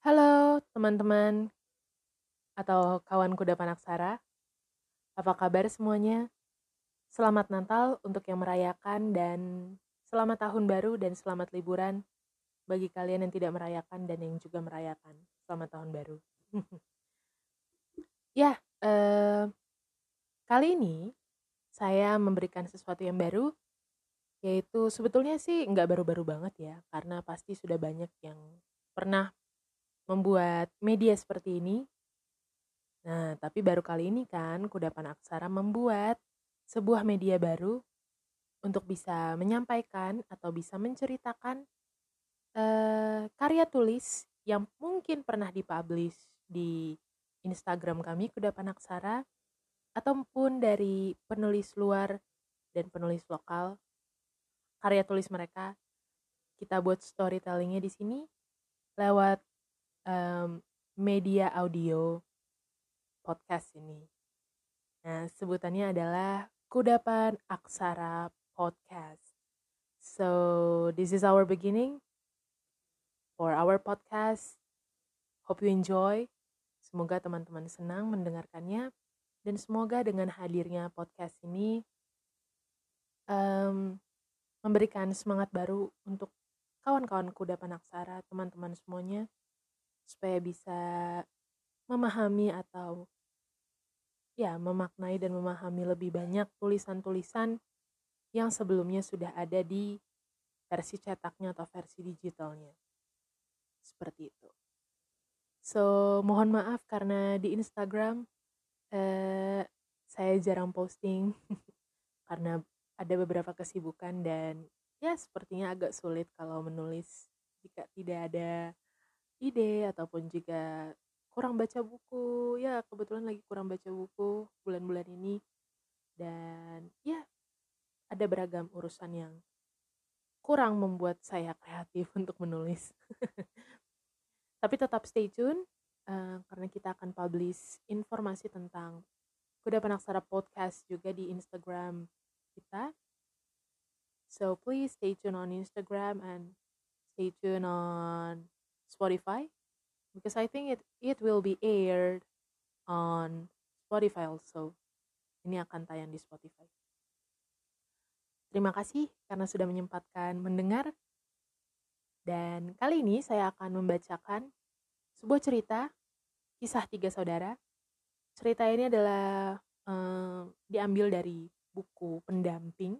Halo teman-teman atau kawan kuda panaksara. Apa kabar semuanya? Selamat Natal untuk yang merayakan dan selamat tahun baru dan selamat liburan bagi kalian yang tidak merayakan dan yang juga merayakan. Selamat tahun baru. ya, eh, kali ini saya memberikan sesuatu yang baru yaitu sebetulnya sih nggak baru-baru banget ya karena pasti sudah banyak yang pernah membuat media seperti ini. Nah, tapi baru kali ini kan Kudapan Aksara membuat sebuah media baru untuk bisa menyampaikan atau bisa menceritakan uh, karya tulis yang mungkin pernah dipublish di Instagram kami Kudapan Aksara ataupun dari penulis luar dan penulis lokal karya tulis mereka kita buat storytellingnya di sini lewat um, media audio podcast ini. Nah, sebutannya adalah Kudapan Aksara Podcast. So, this is our beginning for our podcast. Hope you enjoy. Semoga teman-teman senang mendengarkannya dan semoga dengan hadirnya podcast ini um, memberikan semangat baru untuk kawan-kawan kudapan aksara, teman-teman semuanya supaya bisa memahami atau ya memaknai dan memahami lebih banyak tulisan-tulisan yang sebelumnya sudah ada di versi cetaknya atau versi digitalnya. Seperti itu. So, mohon maaf karena di Instagram eh, saya jarang posting karena ada beberapa kesibukan dan ya sepertinya agak sulit kalau menulis jika tidak ada ide ataupun juga kurang baca buku. Ya kebetulan lagi kurang baca buku bulan-bulan ini. Dan ya ada beragam urusan yang kurang membuat saya kreatif untuk menulis. Tapi tetap stay tune uh, karena kita akan publish informasi tentang Kuda Penaksara Podcast juga di Instagram kita. So please stay tuned on Instagram and stay tuned on Spotify because I think it it will be aired on Spotify also. Ini akan tayang di Spotify. Terima kasih karena sudah menyempatkan mendengar. Dan kali ini saya akan membacakan sebuah cerita kisah tiga saudara. Cerita ini adalah um, diambil dari buku pendamping.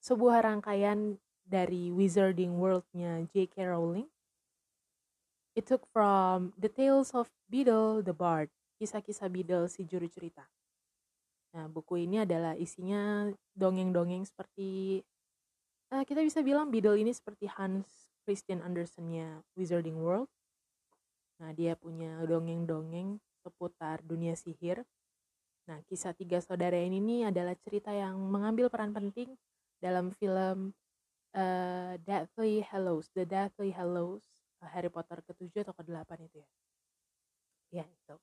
Sebuah rangkaian dari Wizarding World-nya J.K. Rowling. It took from The Tales of Beedle the Bard, kisah-kisah Beedle si juru cerita. Nah, buku ini adalah isinya dongeng-dongeng seperti uh, kita bisa bilang Beedle ini seperti Hans Christian Andersen-nya Wizarding World. Nah, dia punya dongeng-dongeng seputar dunia sihir. Nah, kisah tiga saudara ini nih adalah cerita yang mengambil peran penting dalam film uh, Deathly Hallows, The Deathly Hallows, Harry Potter ke-7 atau ke-8 itu ya. Ya, itu.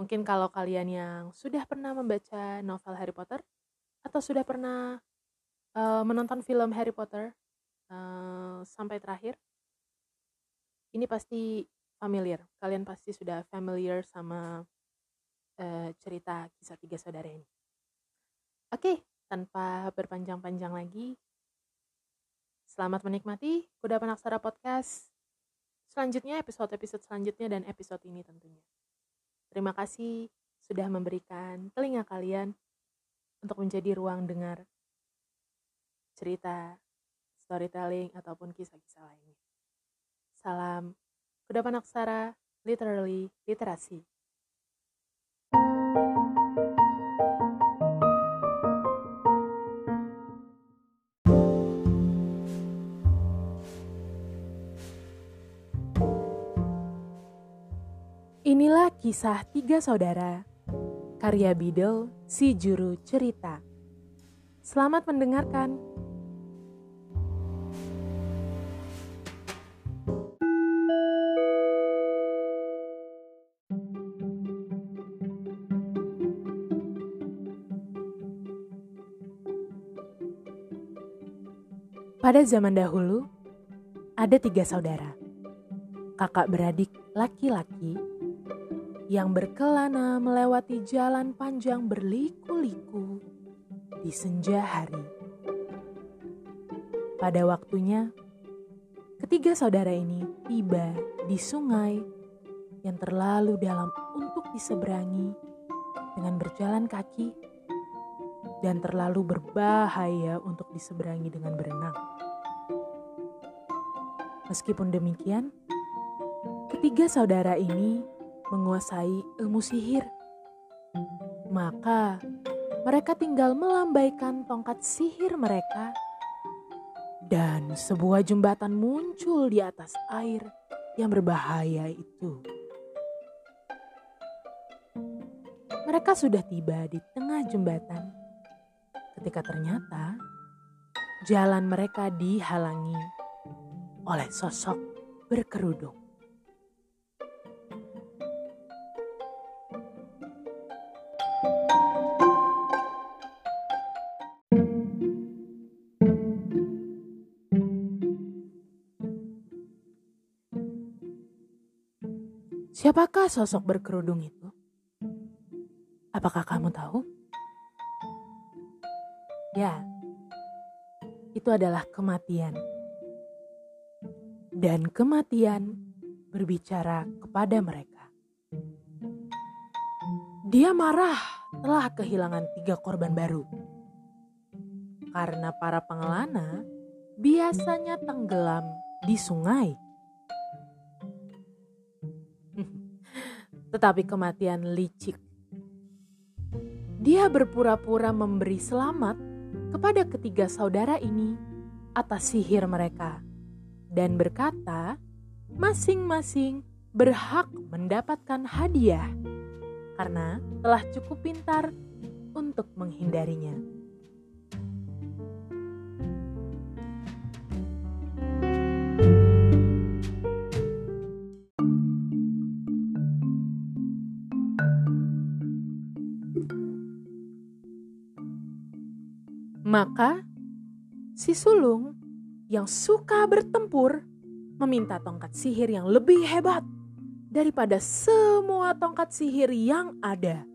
Mungkin kalau kalian yang sudah pernah membaca novel Harry Potter atau sudah pernah uh, menonton film Harry Potter uh, sampai terakhir, ini pasti familiar. Kalian pasti sudah familiar sama uh, cerita kisah tiga saudara ini. Oke, tanpa berpanjang-panjang lagi, Selamat menikmati Kuda Penaksara Podcast. Selanjutnya episode-episode selanjutnya dan episode ini tentunya. Terima kasih sudah memberikan telinga kalian untuk menjadi ruang dengar cerita, storytelling, ataupun kisah-kisah lainnya. Salam Kuda Penaksara, literally literasi. Kisah tiga saudara, karya Bidel si juru cerita. Selamat mendengarkan. Pada zaman dahulu, ada tiga saudara. kakak beradik laki-laki yang berkelana melewati jalan panjang berliku-liku di senja hari. Pada waktunya, ketiga saudara ini tiba di sungai yang terlalu dalam untuk diseberangi dengan berjalan kaki dan terlalu berbahaya untuk diseberangi dengan berenang. Meskipun demikian, ketiga saudara ini menguasai ilmu sihir. Maka mereka tinggal melambaikan tongkat sihir mereka dan sebuah jembatan muncul di atas air yang berbahaya itu. Mereka sudah tiba di tengah jembatan ketika ternyata jalan mereka dihalangi oleh sosok berkerudung. Siapakah sosok berkerudung itu? Apakah kamu tahu? Ya, itu adalah kematian. Dan kematian berbicara kepada mereka. Dia marah telah kehilangan tiga korban baru. Karena para pengelana biasanya tenggelam di sungai tetapi kematian licik. Dia berpura-pura memberi selamat kepada ketiga saudara ini atas sihir mereka dan berkata, masing-masing berhak mendapatkan hadiah karena telah cukup pintar untuk menghindarinya. Maka si sulung yang suka bertempur meminta tongkat sihir yang lebih hebat daripada semua tongkat sihir yang ada.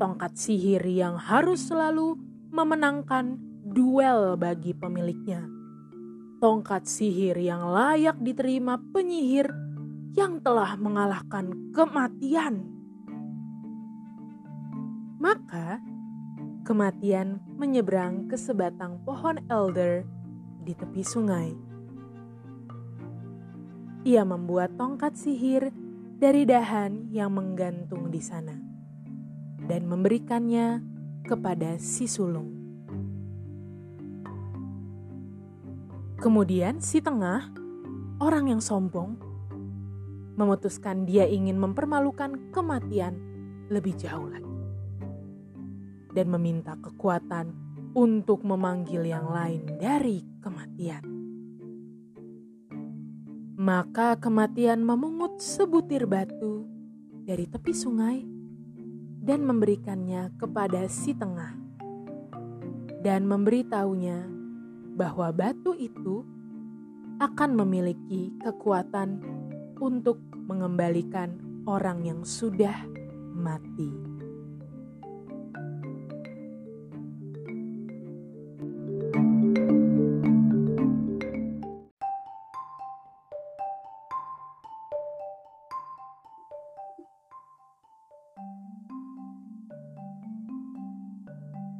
Tongkat sihir yang harus selalu memenangkan duel bagi pemiliknya. Tongkat sihir yang layak diterima penyihir yang telah mengalahkan kematian. Maka kematian menyeberang ke sebatang pohon elder di tepi sungai. Ia membuat tongkat sihir dari dahan yang menggantung di sana dan memberikannya kepada si sulung. Kemudian si tengah, orang yang sombong, memutuskan dia ingin mempermalukan kematian lebih jauh lagi dan meminta kekuatan untuk memanggil yang lain dari kematian. Maka kematian memungut sebutir batu dari tepi sungai dan memberikannya kepada si tengah dan memberitahunya bahwa batu itu akan memiliki kekuatan untuk mengembalikan orang yang sudah mati.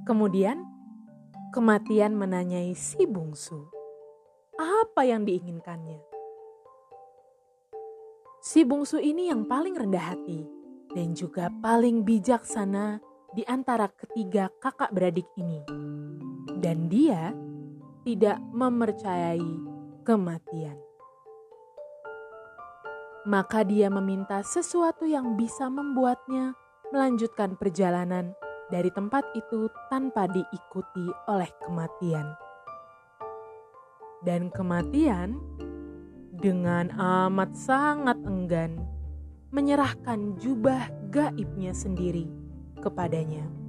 Kemudian, kematian menanyai si bungsu, apa yang diinginkannya. Si bungsu ini yang paling rendah hati dan juga paling bijaksana di antara ketiga kakak beradik ini. Dan dia tidak mempercayai kematian. Maka dia meminta sesuatu yang bisa membuatnya melanjutkan perjalanan dari tempat itu tanpa diikuti oleh kematian. Dan kematian dengan amat sangat enggan menyerahkan jubah gaibnya sendiri kepadanya.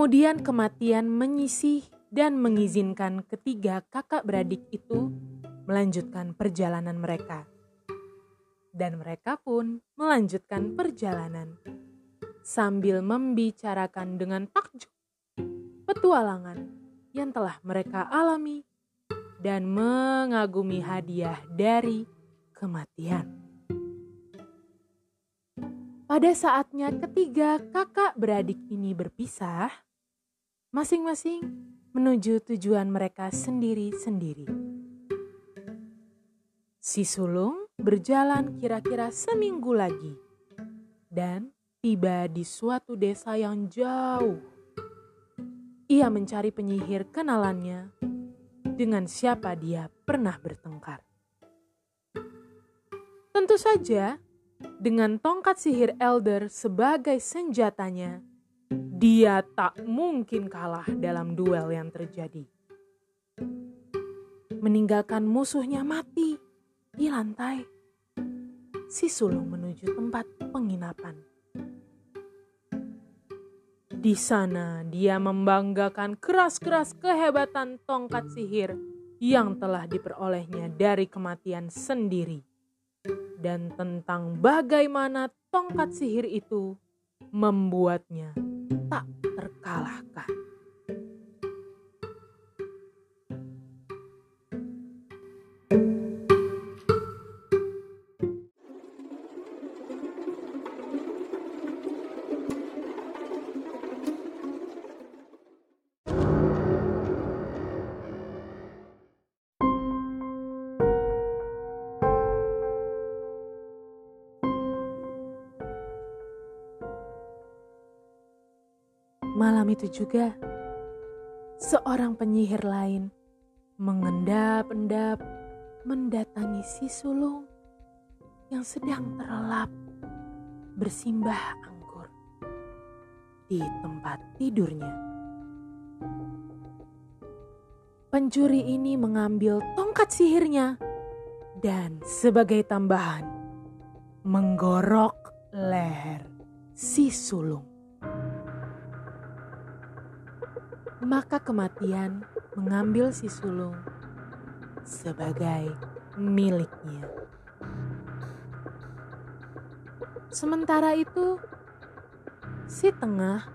Kemudian kematian menyisih dan mengizinkan ketiga kakak beradik itu melanjutkan perjalanan mereka. Dan mereka pun melanjutkan perjalanan sambil membicarakan dengan takjub petualangan yang telah mereka alami dan mengagumi hadiah dari kematian. Pada saatnya ketiga kakak beradik ini berpisah, masing-masing menuju tujuan mereka sendiri-sendiri. Si sulung berjalan kira-kira seminggu lagi dan tiba di suatu desa yang jauh. Ia mencari penyihir kenalannya dengan siapa dia pernah bertengkar. Tentu saja, dengan tongkat sihir Elder sebagai senjatanya, dia tak mungkin kalah dalam duel yang terjadi. Meninggalkan musuhnya mati di lantai, si sulung menuju tempat penginapan. Di sana dia membanggakan keras-keras kehebatan tongkat sihir yang telah diperolehnya dari kematian sendiri dan tentang bagaimana tongkat sihir itu membuatnya tak terkalahkan. Itu juga, seorang penyihir lain mengendap-endap mendatangi si sulung yang sedang terlelap bersimbah anggur di tempat tidurnya. Pencuri ini mengambil tongkat sihirnya dan sebagai tambahan menggorok leher si sulung. Maka kematian mengambil si sulung sebagai miliknya. Sementara itu, si tengah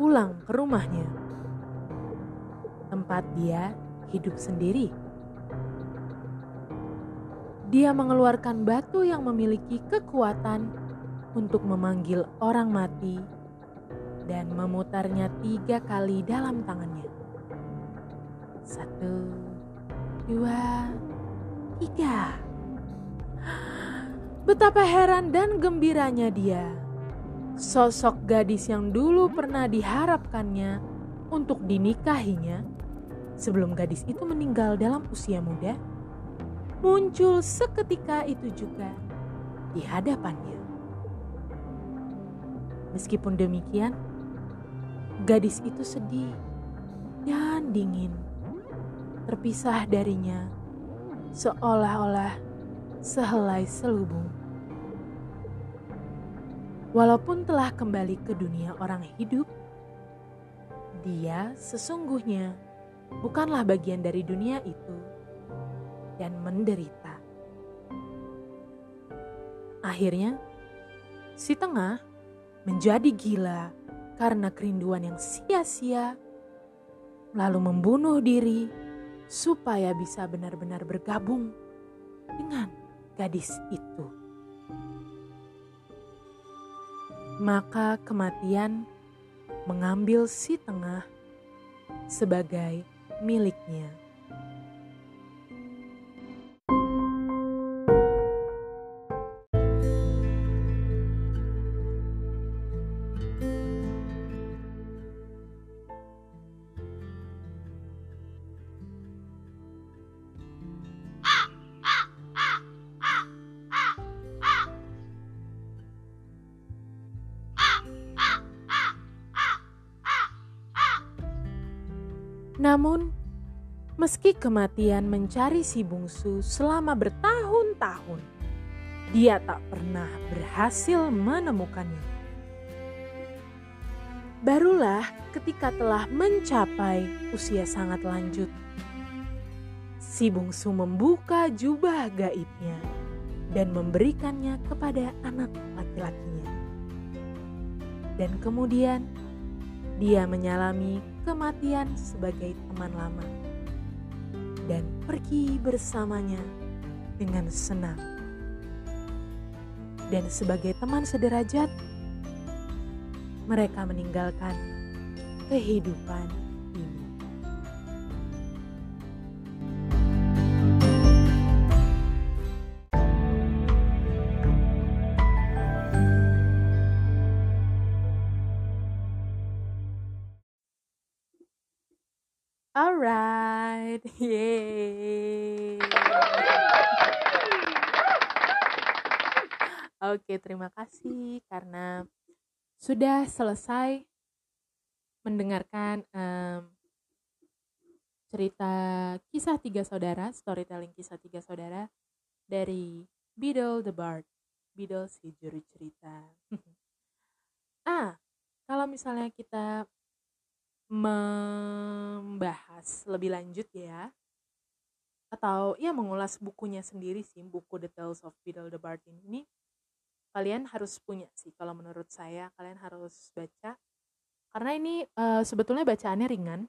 pulang ke rumahnya, tempat dia hidup sendiri. Dia mengeluarkan batu yang memiliki kekuatan untuk memanggil orang mati dan memutarnya tiga kali dalam tangannya. Satu, dua, tiga. Betapa heran dan gembiranya dia. Sosok gadis yang dulu pernah diharapkannya untuk dinikahinya sebelum gadis itu meninggal dalam usia muda, muncul seketika itu juga di hadapannya. Meskipun demikian, Gadis itu sedih dan dingin, terpisah darinya, seolah-olah sehelai selubung. Walaupun telah kembali ke dunia orang hidup, dia sesungguhnya bukanlah bagian dari dunia itu dan menderita. Akhirnya, si tengah menjadi gila karena kerinduan yang sia-sia, lalu membunuh diri supaya bisa benar-benar bergabung dengan gadis itu. Maka kematian mengambil si tengah sebagai miliknya. Namun, meski kematian mencari si bungsu selama bertahun-tahun, dia tak pernah berhasil menemukannya. Barulah ketika telah mencapai usia sangat lanjut, si bungsu membuka jubah gaibnya dan memberikannya kepada anak laki-lakinya. Dan kemudian dia menyalami kematian sebagai teman lama dan pergi bersamanya dengan senang. Dan sebagai teman sederajat, mereka meninggalkan kehidupan Yeay. Oke, terima kasih karena sudah selesai mendengarkan um, cerita kisah tiga saudara, storytelling kisah tiga saudara dari Beadle the Bard, Beadle si juru cerita. ah, kalau misalnya kita membahas lebih lanjut ya, atau ya mengulas bukunya sendiri sih, buku The Tales of Beadle the Bard ini. Kalian harus punya sih kalau menurut saya kalian harus baca. Karena ini uh, sebetulnya bacaannya ringan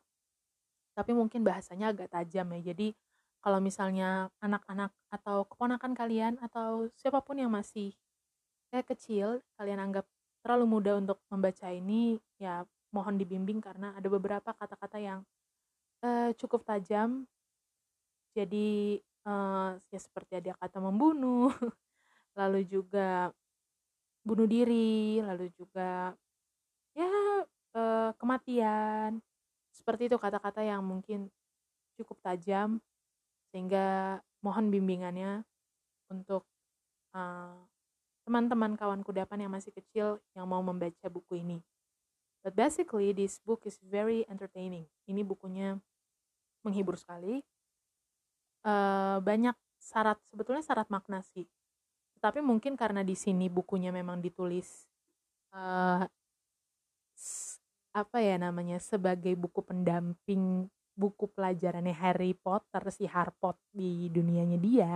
tapi mungkin bahasanya agak tajam ya. Jadi kalau misalnya anak-anak atau keponakan kalian atau siapa pun yang masih kayak kecil kalian anggap terlalu mudah untuk membaca ini ya mohon dibimbing karena ada beberapa kata-kata yang uh, cukup tajam jadi uh, ya seperti ada kata membunuh lalu juga bunuh diri, lalu juga ya eh, kematian. Seperti itu kata-kata yang mungkin cukup tajam sehingga mohon bimbingannya untuk teman eh, teman-teman kawan kudapan yang masih kecil yang mau membaca buku ini. But basically this book is very entertaining. Ini bukunya menghibur sekali. Uh, banyak syarat sebetulnya syarat makna sih tapi mungkin karena di sini bukunya memang ditulis uh, apa ya namanya sebagai buku pendamping buku pelajarannya Harry Potter si Harpot di dunianya dia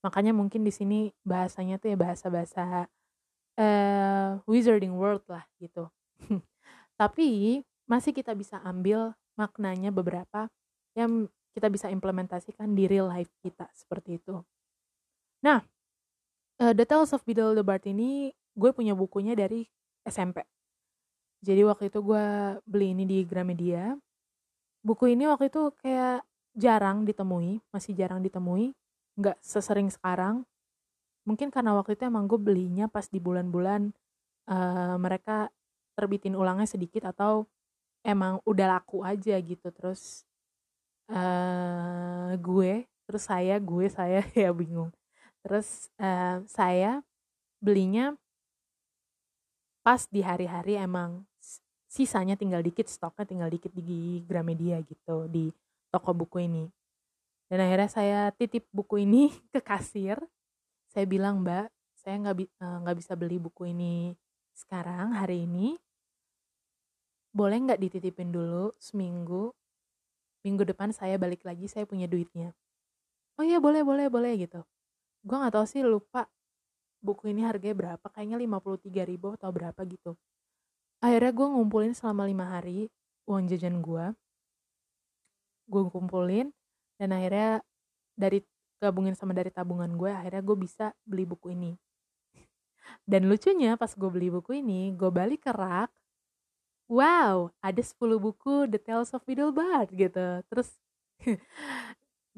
makanya mungkin di sini bahasanya tuh ya bahasa-bahasa uh, Wizarding World lah gitu tapi masih kita bisa ambil maknanya beberapa yang kita bisa implementasikan di real life kita seperti itu nah uh, The Tales of Beedle the Bard ini gue punya bukunya dari SMP. Jadi waktu itu gue beli ini di Gramedia. Buku ini waktu itu kayak jarang ditemui, masih jarang ditemui, nggak sesering sekarang. Mungkin karena waktu itu emang gue belinya pas di bulan-bulan uh, mereka terbitin ulangnya sedikit atau emang udah laku aja gitu. Terus uh, gue, terus saya, gue, saya ya bingung. Terus uh, saya belinya pas di hari-hari emang sisanya tinggal dikit stoknya tinggal dikit di Gramedia gitu di toko buku ini. Dan akhirnya saya titip buku ini ke kasir. Saya bilang mbak saya nggak bi eh, bisa beli buku ini sekarang hari ini boleh nggak dititipin dulu seminggu? Minggu depan saya balik lagi saya punya duitnya. Oh iya boleh boleh boleh gitu. Gue nggak tahu sih lupa buku ini harganya berapa kayaknya 53 ribu atau berapa gitu. Akhirnya gue ngumpulin selama lima hari uang jajan gue gue kumpulin dan akhirnya dari gabungin sama dari tabungan gue akhirnya gue bisa beli buku ini. Dan lucunya pas gue beli buku ini gue balik ke rak wow ada 10 buku The Tales of Fiddlebard gitu. Terus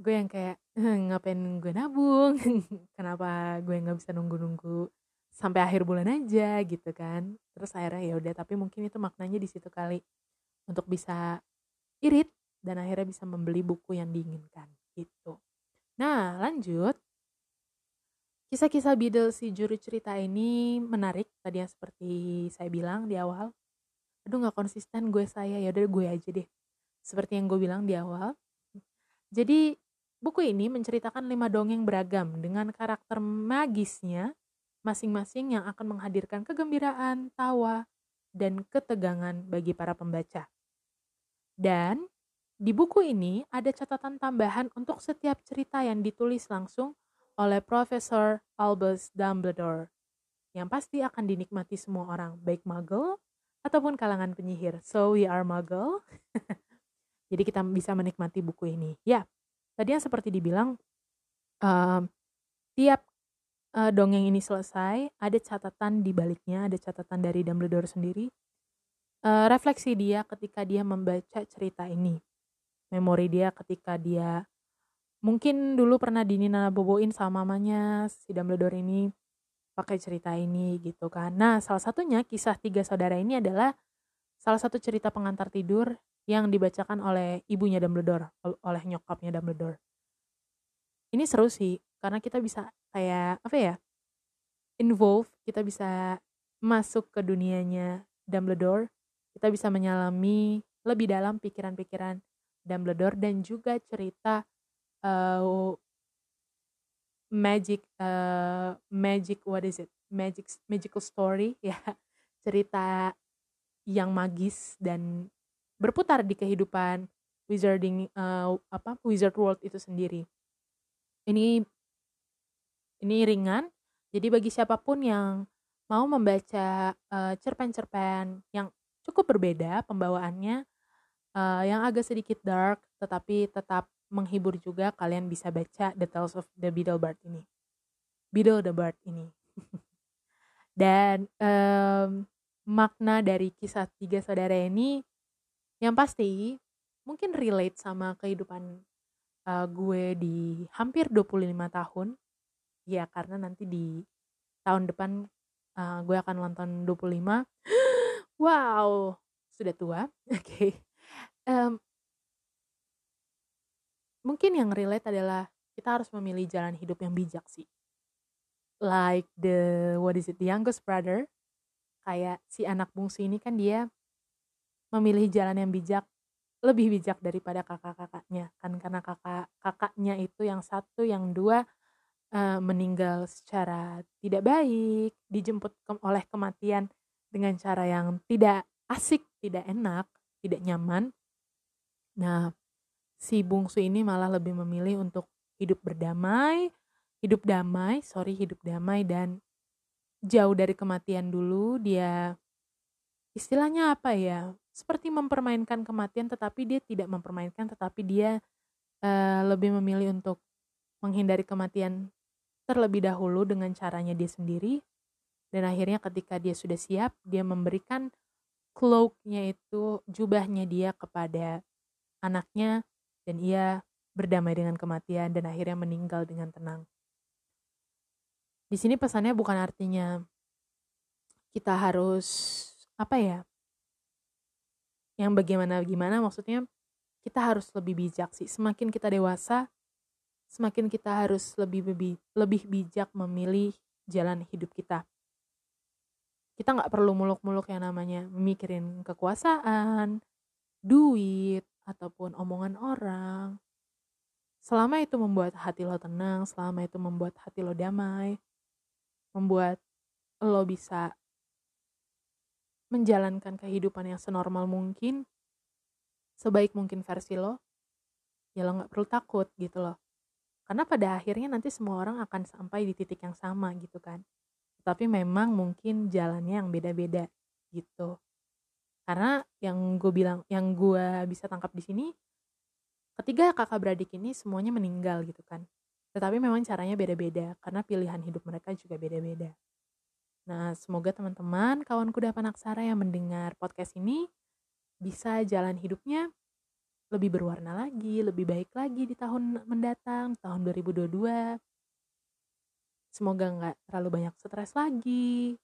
gue yang kayak ngapain gue nabung? Kenapa gue nggak bisa nunggu-nunggu sampai akhir bulan aja? Gitu kan. Terus akhirnya ya udah tapi mungkin itu maknanya di situ kali. Untuk bisa irit dan akhirnya bisa membeli buku yang diinginkan gitu. Nah lanjut. Kisah-kisah Beadle si juru cerita ini menarik tadi yang seperti saya bilang di awal aduh nggak konsisten gue saya. Ya udah gue aja deh. Seperti yang gue bilang di awal. Jadi buku ini menceritakan lima dongeng beragam dengan karakter magisnya masing-masing yang akan menghadirkan kegembiraan, tawa, dan ketegangan bagi para pembaca. Dan di buku ini ada catatan tambahan untuk setiap cerita yang ditulis langsung oleh Profesor Albus Dumbledore yang pasti akan dinikmati semua orang, baik muggle ataupun kalangan penyihir. So we are muggle. Jadi kita bisa menikmati buku ini. Ya, tadi yang seperti dibilang, uh, tiap uh, dongeng ini selesai, ada catatan di baliknya, ada catatan dari Dumbledore sendiri. Uh, refleksi dia ketika dia membaca cerita ini. Memori dia ketika dia mungkin dulu pernah dinina boboin sama mamanya si Dumbledore ini pakai cerita ini gitu kan. Nah, salah satunya kisah tiga saudara ini adalah salah satu cerita pengantar tidur yang dibacakan oleh ibunya Dumbledore, oleh nyokapnya Dumbledore. Ini seru sih, karena kita bisa kayak apa ya? Involve, kita bisa masuk ke dunianya Dumbledore, kita bisa menyalami lebih dalam pikiran-pikiran Dumbledore dan juga cerita uh, magic uh, magic what is it? Magic magical story ya. Cerita yang magis dan berputar di kehidupan wizarding uh, apa wizard world itu sendiri. Ini ini ringan. Jadi bagi siapa pun yang mau membaca uh, cerpen-cerpen yang cukup berbeda pembawaannya uh, yang agak sedikit dark tetapi tetap menghibur juga kalian bisa baca The Tales of the Beedle Bard ini. Beedle the Bard ini. Dan um, makna dari kisah tiga saudara ini yang pasti mungkin relate sama kehidupan uh, gue di hampir 25 tahun. Ya karena nanti di tahun depan uh, gue akan nonton 25. wow, sudah tua. Oke. Okay. Um, mungkin yang relate adalah kita harus memilih jalan hidup yang bijak sih. Like the what is it the youngest brother. Kayak si anak bungsu ini kan dia memilih jalan yang bijak lebih bijak daripada kakak-kakaknya. Kan karena kakak kakaknya itu yang satu yang dua uh, meninggal secara tidak baik dijemput ke oleh kematian dengan cara yang tidak asik tidak enak tidak nyaman. Nah si bungsu ini malah lebih memilih untuk hidup berdamai, hidup damai, sorry hidup damai dan jauh dari kematian dulu. Dia istilahnya apa ya seperti mempermainkan kematian tetapi dia tidak mempermainkan tetapi dia uh, lebih memilih untuk menghindari kematian terlebih dahulu dengan caranya dia sendiri. Dan akhirnya ketika dia sudah siap dia memberikan cloaknya itu jubahnya dia kepada anaknya dan ia berdamai dengan kematian dan akhirnya meninggal dengan tenang. Di sini pesannya bukan artinya kita harus apa ya? Yang bagaimana gimana maksudnya kita harus lebih bijak sih. Semakin kita dewasa, semakin kita harus lebih lebih lebih bijak memilih jalan hidup kita. Kita nggak perlu muluk-muluk yang namanya mikirin kekuasaan, duit, ataupun omongan orang. Selama itu membuat hati lo tenang, selama itu membuat hati lo damai, membuat lo bisa menjalankan kehidupan yang senormal mungkin, sebaik mungkin versi lo, ya lo gak perlu takut gitu loh. Karena pada akhirnya nanti semua orang akan sampai di titik yang sama gitu kan. Tapi memang mungkin jalannya yang beda-beda gitu karena yang gue bilang yang gue bisa tangkap di sini ketiga kakak beradik ini semuanya meninggal gitu kan tetapi memang caranya beda-beda karena pilihan hidup mereka juga beda-beda nah semoga teman-teman kawan kuda panaksara yang mendengar podcast ini bisa jalan hidupnya lebih berwarna lagi, lebih baik lagi di tahun mendatang, tahun 2022. Semoga nggak terlalu banyak stres lagi,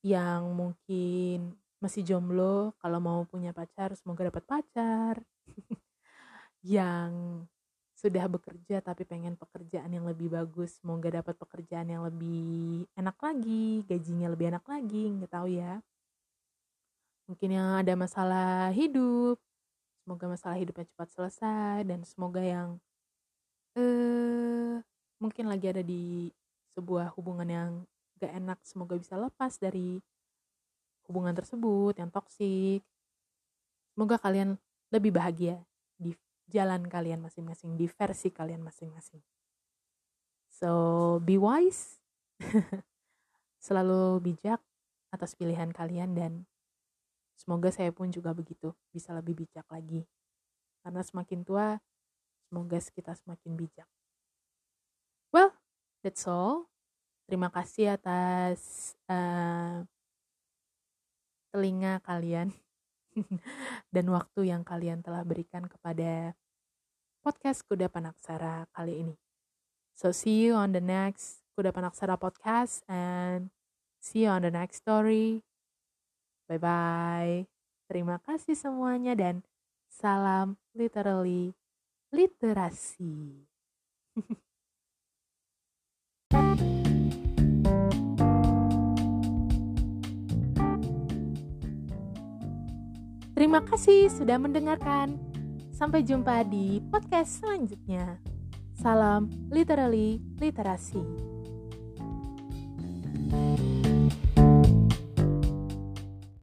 yang mungkin masih jomblo kalau mau punya pacar semoga dapat pacar. Yang sudah bekerja tapi pengen pekerjaan yang lebih bagus semoga dapat pekerjaan yang lebih enak lagi gajinya lebih enak lagi nggak tahu ya. Mungkin yang ada masalah hidup semoga masalah hidupnya cepat selesai dan semoga yang eh mungkin lagi ada di sebuah hubungan yang gak enak semoga bisa lepas dari hubungan tersebut yang toksik. Semoga kalian lebih bahagia di jalan kalian masing-masing, di versi kalian masing-masing. So, be wise. Selalu bijak atas pilihan kalian dan semoga saya pun juga begitu, bisa lebih bijak lagi. Karena semakin tua, semoga kita semakin bijak. Well, that's all. Terima kasih atas uh, telinga kalian dan waktu yang kalian telah berikan kepada podcast Kuda Panaksara kali ini. So see you on the next Kuda Panaksara podcast and see you on the next story. Bye bye. Terima kasih semuanya dan salam literally literasi. Terima kasih sudah mendengarkan. Sampai jumpa di podcast selanjutnya. Salam literally literasi.